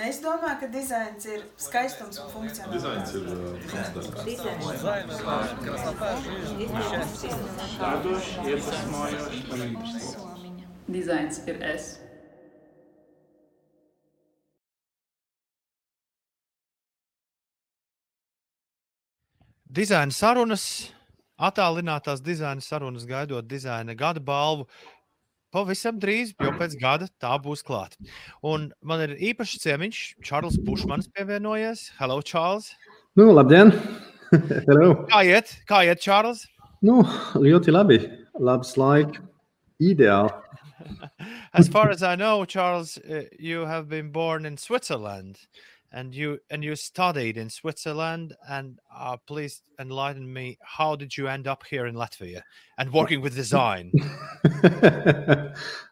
Es domāju, ka dizains ir skaistums un funkcionalitāte. Dizains ir uh, un mīlestības. Dizains ir es. Dizaina sarunas, attālinātās dizaina sarunas, gaidot dizaina gada balvu. Pavisam drīz, jau pēc gada tā būs klāta. Un man ir īpašs ciemiņš, Čārlis Pušmans, pievienojies. Hello, Čārlis! Nu, labdien! Hello! Kā iet, kā iet Čārlis? Nu, ļoti labi. Labs laiks. Ideāli. As far as I know, Charles, uh, you have been born in Switzerland, and you and you studied in Switzerland. And uh, please enlighten me. How did you end up here in Latvia and working with design?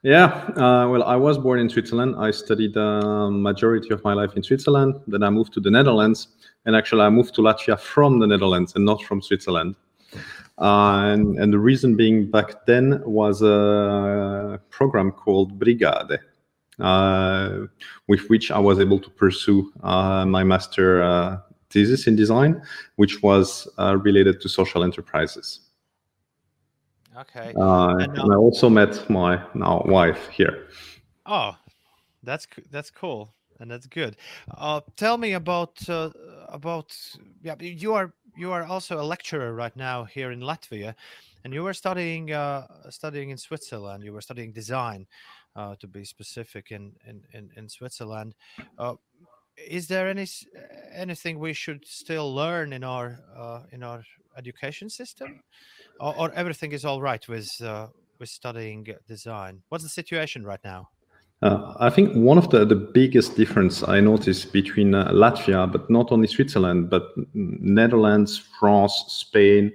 yeah, uh, well, I was born in Switzerland. I studied the majority of my life in Switzerland. Then I moved to the Netherlands. And actually, I moved to Latvia from the Netherlands and not from Switzerland. Uh, and, and the reason being back then was a program called Brigade, with which I was able to pursue uh, my master uh, thesis in design, which was uh, related to social enterprises. Okay. Uh, And, and I uh, also met my now wife here. Oh, that's that's cool and that's good. Uh, tell me about uh, about yeah. You are you are also a lecturer right now here in Latvia, and you were studying uh, studying in Switzerland. You were studying design, uh, to be specific, in in in, in Switzerland. Uh, is there any anything we should still learn in our uh, in our education system, or, or everything is all right with uh, with studying design? What's the situation right now? Uh, I think one of the, the biggest difference I noticed between uh, Latvia, but not only Switzerland, but Netherlands, France, Spain,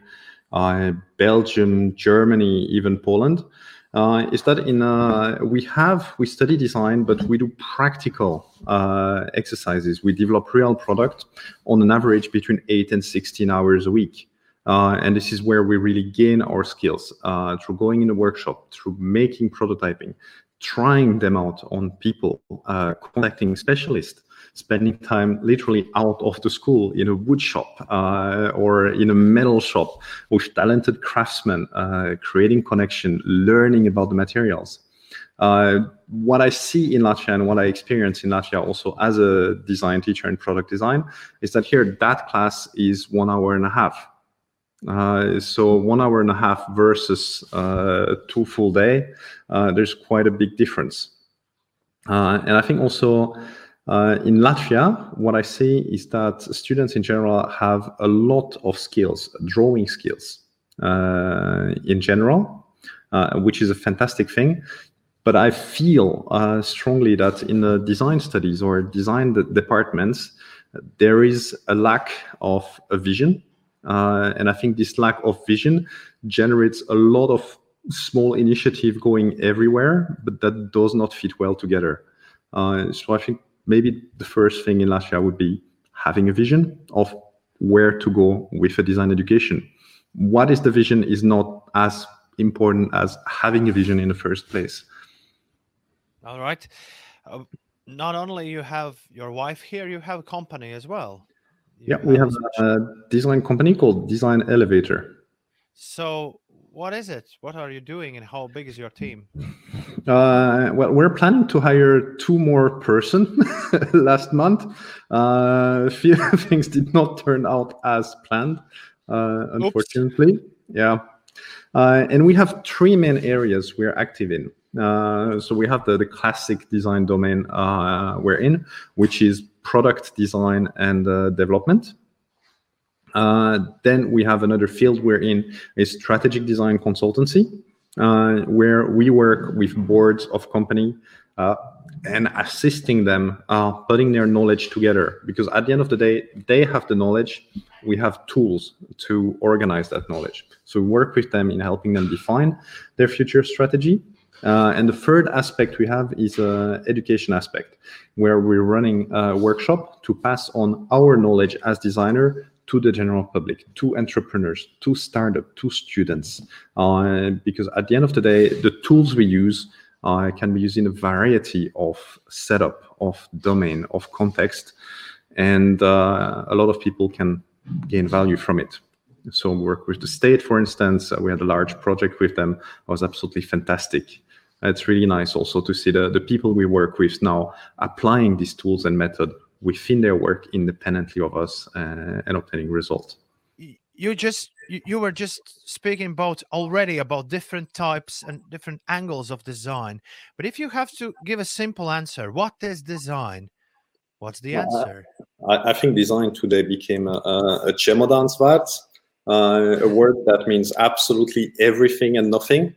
uh, Belgium, Germany, even Poland, uh, is that in uh, we have we study design, but we do practical uh, exercises. We develop real product on an average between eight and sixteen hours a week. Uh, and this is where we really gain our skills uh, through going in a workshop, through making prototyping, trying them out on people, uh, contacting specialists, spending time literally out of the school in a wood shop uh, or in a metal shop with talented craftsmen, uh, creating connection, learning about the materials. Uh, what I see in Latvia and what I experience in Latvia also as a design teacher in product design is that here that class is one hour and a half. Uh, so one hour and a half versus uh, two full day, uh, there's quite a big difference. Uh, and I think also uh, in Latvia, what I see is that students in general have a lot of skills, drawing skills uh, in general, uh, which is a fantastic thing. But I feel uh, strongly that in the design studies or design de- departments, there is a lack of a vision. Uh, and I think this lack of vision generates a lot of small initiative going everywhere, but that does not fit well together. Uh, so I think maybe the first thing in last year would be having a vision of where to go with a design education. What is the vision is not as important as having a vision in the first place. All right. Uh, not only you have your wife here, you have a company as well. You Yeah, we have a a design company called Design Elevator. So, what is it? What are you doing, and how big is your team? Uh, well, we're planning to hire two more person last month. Uh, a few things did not turn out as planned, uh, unfortunately. Yeah. Uh, and we have three main areas we're active in. Uh, so we have the, the classic design domain uh, we're in, which is product design and uh, development. Uh, then we have another field we're in is strategic design consultancy, uh, where we work with boards of company uh, and assisting them uh, putting their knowledge together. Because at the end of the day, they have the knowledge. We have tools to organize that knowledge. So we work with them in helping them define their future strategy. Uh, and the third aspect we have is uh, education aspect, where we're running a workshop to pass on our knowledge as designer to the general public, to entrepreneurs, to startup, to students. Uh, because at the end of the day, the tools we use uh, can be used in a variety of setup, of domain, of context, and uh, a lot of people can gain value from it. So work with the state, for instance, we had a large project with them. It was absolutely fantastic. It's really nice also to see the, the people we work with now applying these tools and method within their work independently of us uh, and obtaining results. You just you, you were just speaking about already about different types and different angles of design. But if you have to give a simple answer, what is design? What's the answer? I, I think design today became a, a, a Chemodanswort, uh, a word that means absolutely everything and nothing.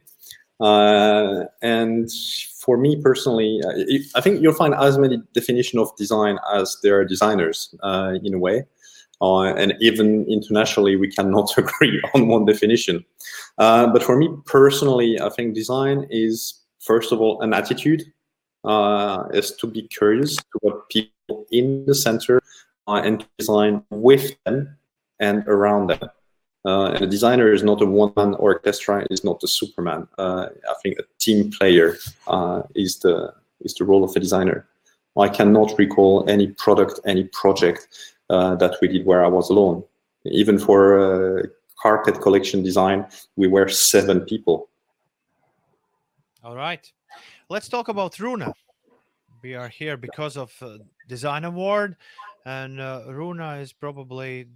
Uh, and for me personally, uh, I think you'll find as many definition of design as there are designers uh, in a way. Uh, and even internationally, we cannot agree on one definition. Uh, but for me personally, I think design is first of all an attitude, uh, is to be curious to what people in the center and design with them and around them. Uh, and a designer is not a one-man orchestra; is not a Superman. Uh, I think a team player uh, is the is the role of a designer. I cannot recall any product, any project uh, that we did where I was alone. Even for carpet collection design, we were seven people. All right, let's talk about Runa. We are here because of uh, Design Award, and uh, Runa is probably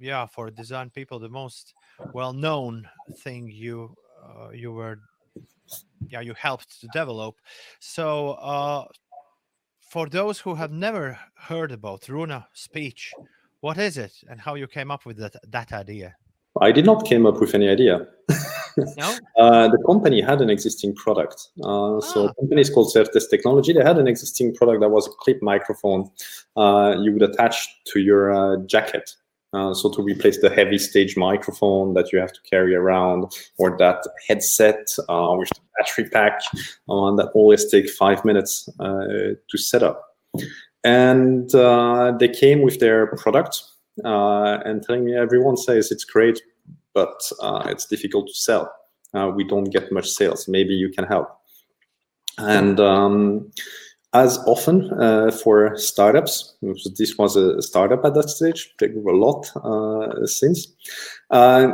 yeah for design people the most well known thing you uh, you were yeah you helped to develop so uh, for those who have never heard about runa speech what is it and how you came up with that that idea i did not came up with any idea no? Uh, the company had an existing product. Uh, so ah. the company is called Certes Technology. They had an existing product that was a clip microphone uh, you would attach to your uh, jacket. Uh, so to replace the heavy stage microphone that you have to carry around, or that headset uh, with the battery pack, uh, that always take five minutes uh, to set up. And uh, they came with their product and telling me everyone says it's great, but it's difficult to sell. we don't get much sales. Maybe you can help. And um, as often uh, for startups, this was a startup at that stage, they grew a lot uh, since. Uh,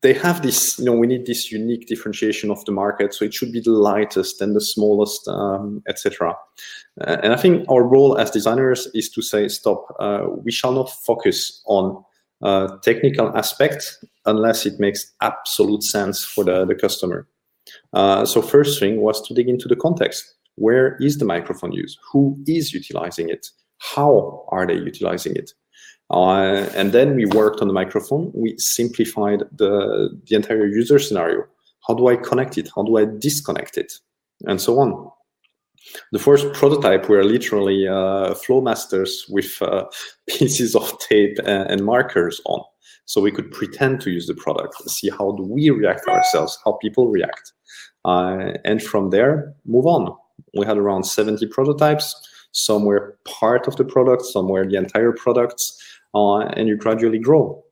they have this, you know, we need this unique differentiation of the market, so it should be the lightest and the smallest, um, etc. Uh, and I think our role as designers is to say, stop, uh, we shall not focus on uh, technical aspects unless it makes absolute sense for the, the customer. so first thing was to dig into the context where is the microphone used? Who is utilizing it? How are they utilizing it? Uh, and then we worked on the microphone. We simplified the, the entire user scenario. How do I connect it? How do I disconnect it? And so on. The first prototype were literally uh, Flowmasters with uh, pieces of tape and, and, markers on. So we could pretend to use the product, see how do we react ourselves, how people react. Uh, and from there, move on we had around 70 prototypes. Some were part of the product, some were the entire products, uh, and you gradually grow.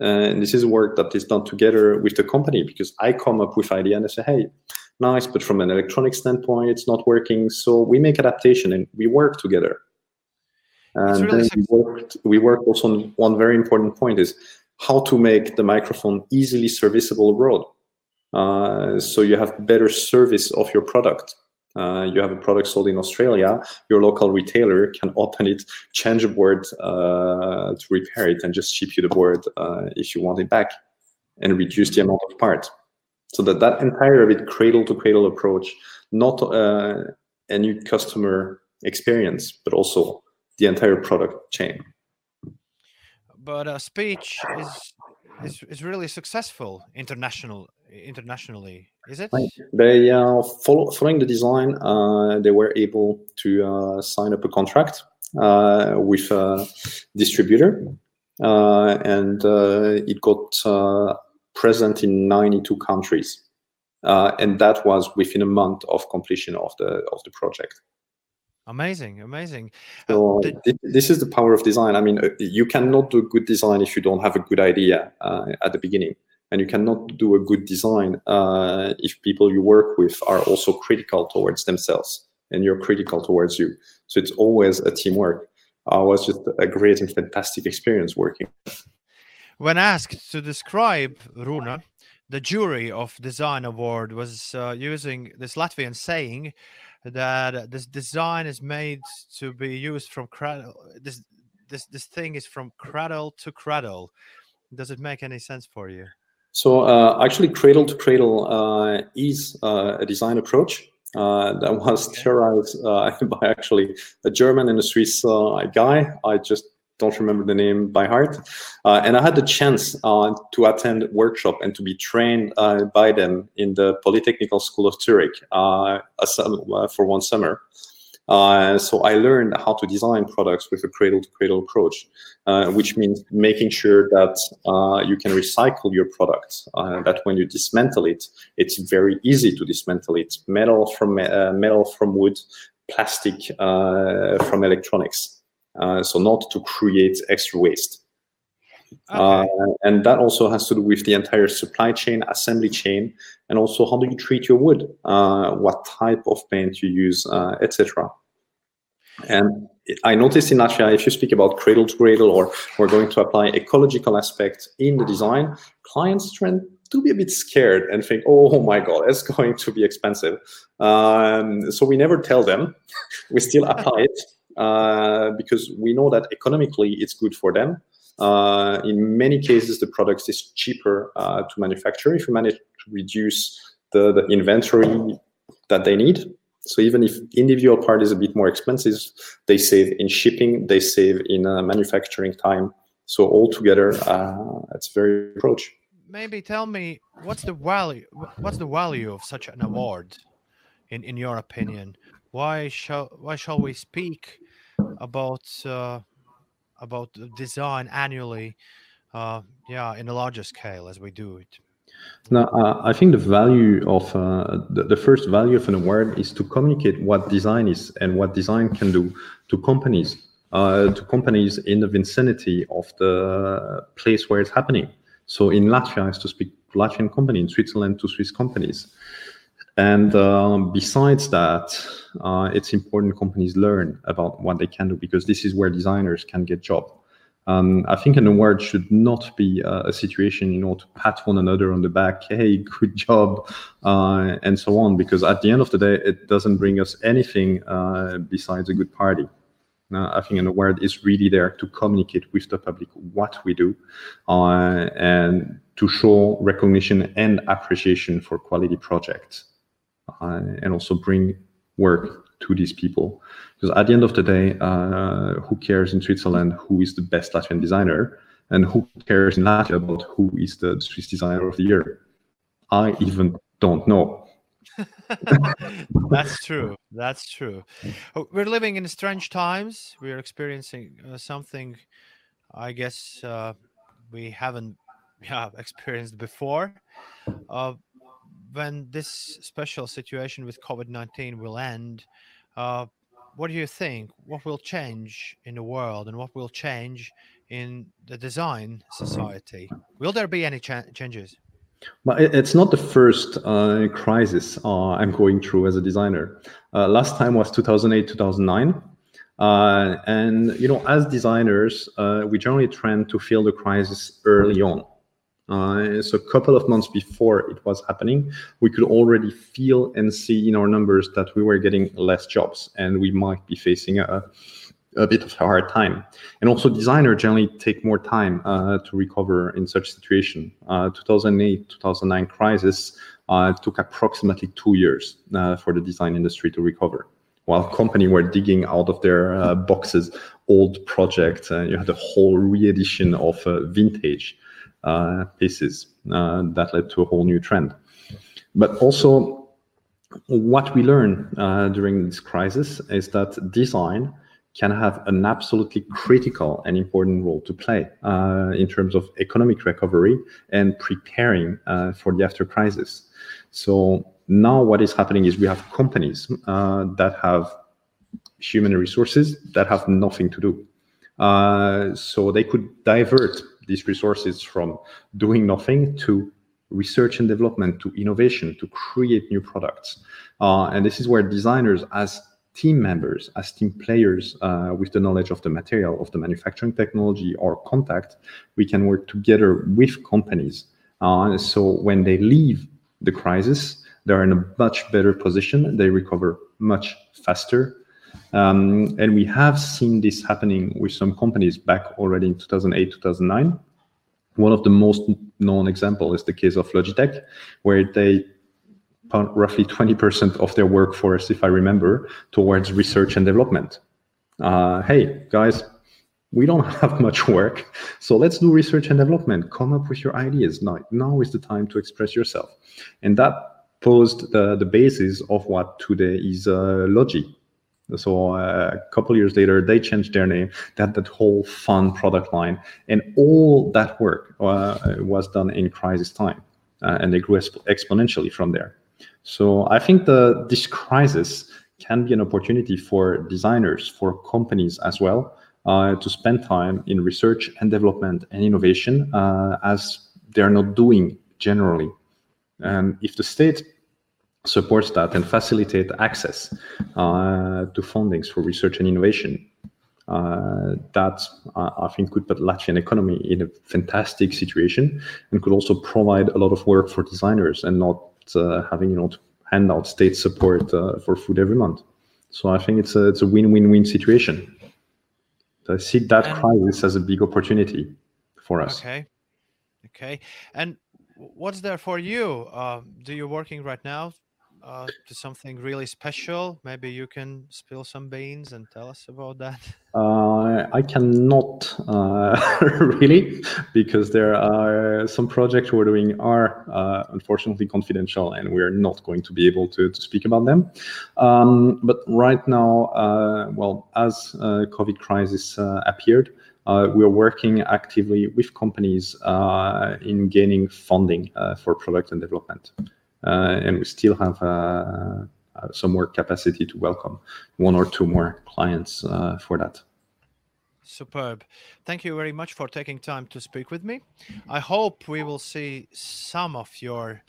And this is work that is done together with the company because I come up with idea and I say, hey, nice, but from an electronic standpoint, it's not working. So we make adaptation and we work together. And really then we worked, we worked also on one very important point is how to make the microphone easily serviceable abroad. Uh, so you have better service of your product uh, you have a product sold in Australia, your local retailer can open it, change a board uh, to repair it, and just ship you the board uh, if you want it back, and reduce the amount of parts. So that that entire bit cradle to cradle approach, not uh, a new customer experience, but also the entire product chain. But uh, speech is is, is really successful international internationally is it? They uh, follow, following the design uh, they were able to uh, sign up a contract uh, with a distributor uh, and uh, it got present in 92 countries and that was within a month of completion of the of the project Amazing, amazing. So uh, the, this is the power of design. I mean, uh, you cannot do good design if you don't have a good idea uh, at the beginning. and you cannot do a good design uh, if people you work with are also critical towards themselves and you're critical towards you. So it's always a teamwork. Uh, it was just a great and fantastic experience working. When asked to describe Runa, the jury of Design Award was uh, using this Latvian saying that this design is made to be used from cradle. This this this thing is from cradle to cradle. Does it make any sense for you? So uh, actually, cradle to cradle uh, is uh, a design approach uh, that was theorized uh, by actually a German and a Swiss uh, guy. I just don't remember the name by heart. Uh, and I had the chance uh, to attend workshop and to be trained uh, by them in the Polytechnical School of Zurich for one summer. Uh, so I learned how to design products with a cradle-to-cradle approach, uh, which means making sure that uh, you can recycle your product. Uh, that when you dismantle it, it's very easy to dismantle it. Metal from uh, metal from wood, plastic uh, from electronics. Uh, so not to create extra waste. Okay. Uh, and that also has to do with the entire supply chain, assembly chain, and also how do you treat your wood, uh, what type of paint you use, etc. And I noticed in Latvia, if you speak about cradle to cradle or we're going to apply ecological aspects in the design, clients tend to be a bit scared and think, oh my God, it's going to be expensive. Um, so we never tell them. we still apply it uh, because we know that economically it's good for them. Uh, in many cases, the product is cheaper uh, to manufacture if you manage to reduce the, the inventory that they need so even if individual part is a bit more expensive, they save in shipping, they save in uh, manufacturing time. So altogether, uh, it's very approach. Maybe tell me what's the value? What's the value of such an award, in in your opinion? Why shall why shall we speak about uh, about design annually? Uh, yeah, in a larger scale as we do it. Now, uh, I think the value of uh, the, the, first value of an award is to communicate what design is and what design can do to companies, uh, to companies in the vicinity of the place where it's happening. So in Latvia, I have to speak Latvian company, in Switzerland to Swiss companies. And um, besides that, uh, it's important companies learn about what they can do because this is where designers can get job. Um, I think an award should not be uh, a situation, you know, to pat one another on the back, hey, good job, uh, and so on, because at the end of the day, it doesn't bring us anything uh, besides a good party. I think an award is really there to communicate with the public what we do uh, and to show recognition and appreciation for quality projects uh, and also bring work to these people. Because at the end of the day, uh, who cares in Switzerland who is the best Latvian designer, and who cares in Latvia about who is the Swiss designer of the year? I even don't know. That's true. That's true. Oh, we're living in strange times. We're experiencing uh, something, I guess, uh, we haven't yeah, experienced before. Uh, when this special situation with COVID 19 will end, uh, what do you think? What will change in the world and what will change in the design society? Will there be any cha changes? Well, it's not the first uh, crisis uh, I'm going through as a designer. Uh, last time was 2008, 2009. Uh, and, you know, as designers, uh, we generally trend to feel the crisis early on. Uh, so a couple of months before it was happening, we could already feel and see in our numbers that we were getting less jobs and we might be facing a, a bit of a hard time. And also designers generally take more time uh, to recover in such situation. Uh, 2008, 2009 crisis uh, took approximately two years uh, for the design industry to recover. While company were digging out of their uh, boxes old projects, you had a whole re-edition of vintage uh, pieces uh, that led to a whole new trend. But also, what we learn uh, during this crisis is that design can have an absolutely critical and important role to play uh, in terms of economic recovery and preparing uh, for the after crisis. So now what is happening is we have companies uh, that have human resources that have nothing to do. so they could divert these resources from doing nothing to research and development to innovation to create new products. Uh, and this is where designers, as team members, as team players uh, with the knowledge of the material, of the manufacturing technology or contact, we can work together with companies. Uh, so when they leave the crisis, they're in a much better position. They recover much faster. Um, and we have seen this happening with some companies back already in 2008, 2009. One of the most known example is the case of Logitech, where they put roughly 20% of their workforce, if I remember, towards research and development. Uh, hey, guys, we don't have much work, so let's do research and development. Come up with your ideas. Now, now is the time to express yourself. And that posed the, the basis of what today is uh, Logi. So uh, a couple years later, they changed their name. Had that whole fun product line, and all that work uh, was done in crisis time, uh, and they grew exp- exponentially from there. So I think the this crisis can be an opportunity for designers, for companies as well, uh, to spend time in research and development and innovation uh, as they're not doing generally. And if the state supports that and facilitate access uh, to fundings for research and innovation. Uh, that uh, I think could put Latvian economy in a fantastic situation and could also provide a lot of work for designers and not uh, having you know to hand out state support uh, for food every month. So I think it's a it's a win-win-win situation. I see that And- crisis as a big opportunity for us. Okay. Okay. And what's there for you? Uh, do you working right now uh, to something really special? Maybe you can spill some beans and tell us about that. Uh, I cannot uh, really because there are some projects we're doing are uh, unfortunately confidential and we're not going to be able to, to speak about them. Um, but right now, uh, well, as uh, COVID crisis appeared, uh, we are working actively with companies uh, in gaining funding uh, for product and development. Uh, and we still have uh, uh, some more capacity to welcome one or two more clients uh, for that. Superb. Thank you very much for taking time to speak with me. I hope we will see some of your,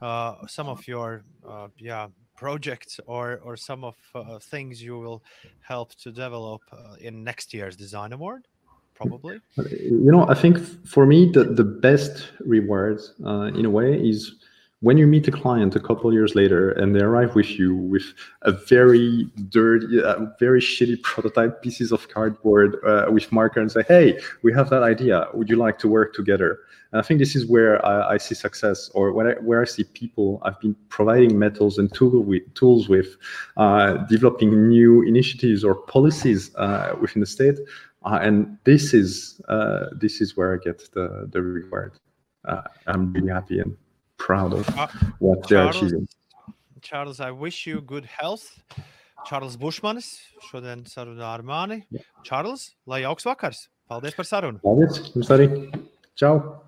uh, some of your, uh, yeah, projects or or some of uh, things you will help to develop uh, in next year's design award, probably. You know, I think for me, the, the best reward uh, in a way is when you meet a client a couple years later and they arrive with you with a very dirty, uh, very shitty prototype pieces of cardboard uh, with marker and say, hey, we have that idea. Would you like to work together? And I think this is where I, I see success or where I, where I see people I've been providing metals and tool with, tools with, uh, developing new initiatives or policies uh, within the state. Uh, and this is uh, this is where I get the the reward. I'm really happy and proud of what they're Charles, achieving. Charles, I wish you good health. Čārlis Bušmanis šodien sarunā ar mani. Čārlis, lai jauks vakars! Paldies par sarunu! Paldies, jums arī. Čau!